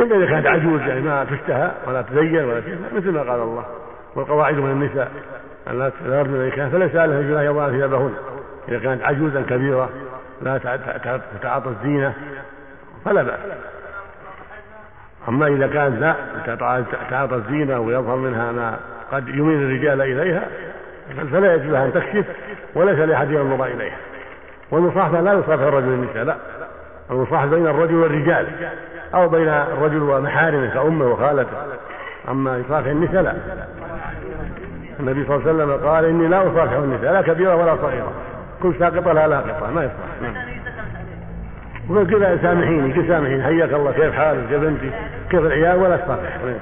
إلا إذا كانت عجوز يعني ما تشتهى ولا تزين ولا شيء مثل ما قال الله. والقواعد من النساء أن لا تغرن كان فليس عليها جناح يضعن ثيابهن. إذا كانت عجوزا كبيرة لا تتعاطى الزينة فلا بأس. أما إذا كانت لا تتعاطى الزينة ويظهر منها ما قد يميل الرجال إليها فلا يجوز لها أن تكشف وليس لأحد ينظر إليها. والمصاحبة لا يصافح الرجل النساء لا. المصاحبة بين الرجل والرجال. أو بين الرجل ومحارمه كأمه وخالته. أما يصافح النساء لا. النبي صلى الله عليه وسلم قال إني لا أصافح النساء لا كبيرة ولا صغيرة. كل ساقطة لا لاقطة ما يصلح. نعم. وكذا سامحيني؟ كذا سامحيني؟ حياك الله كيف حالك؟ كيف أنت؟ كيف العيال؟ ولا تصافح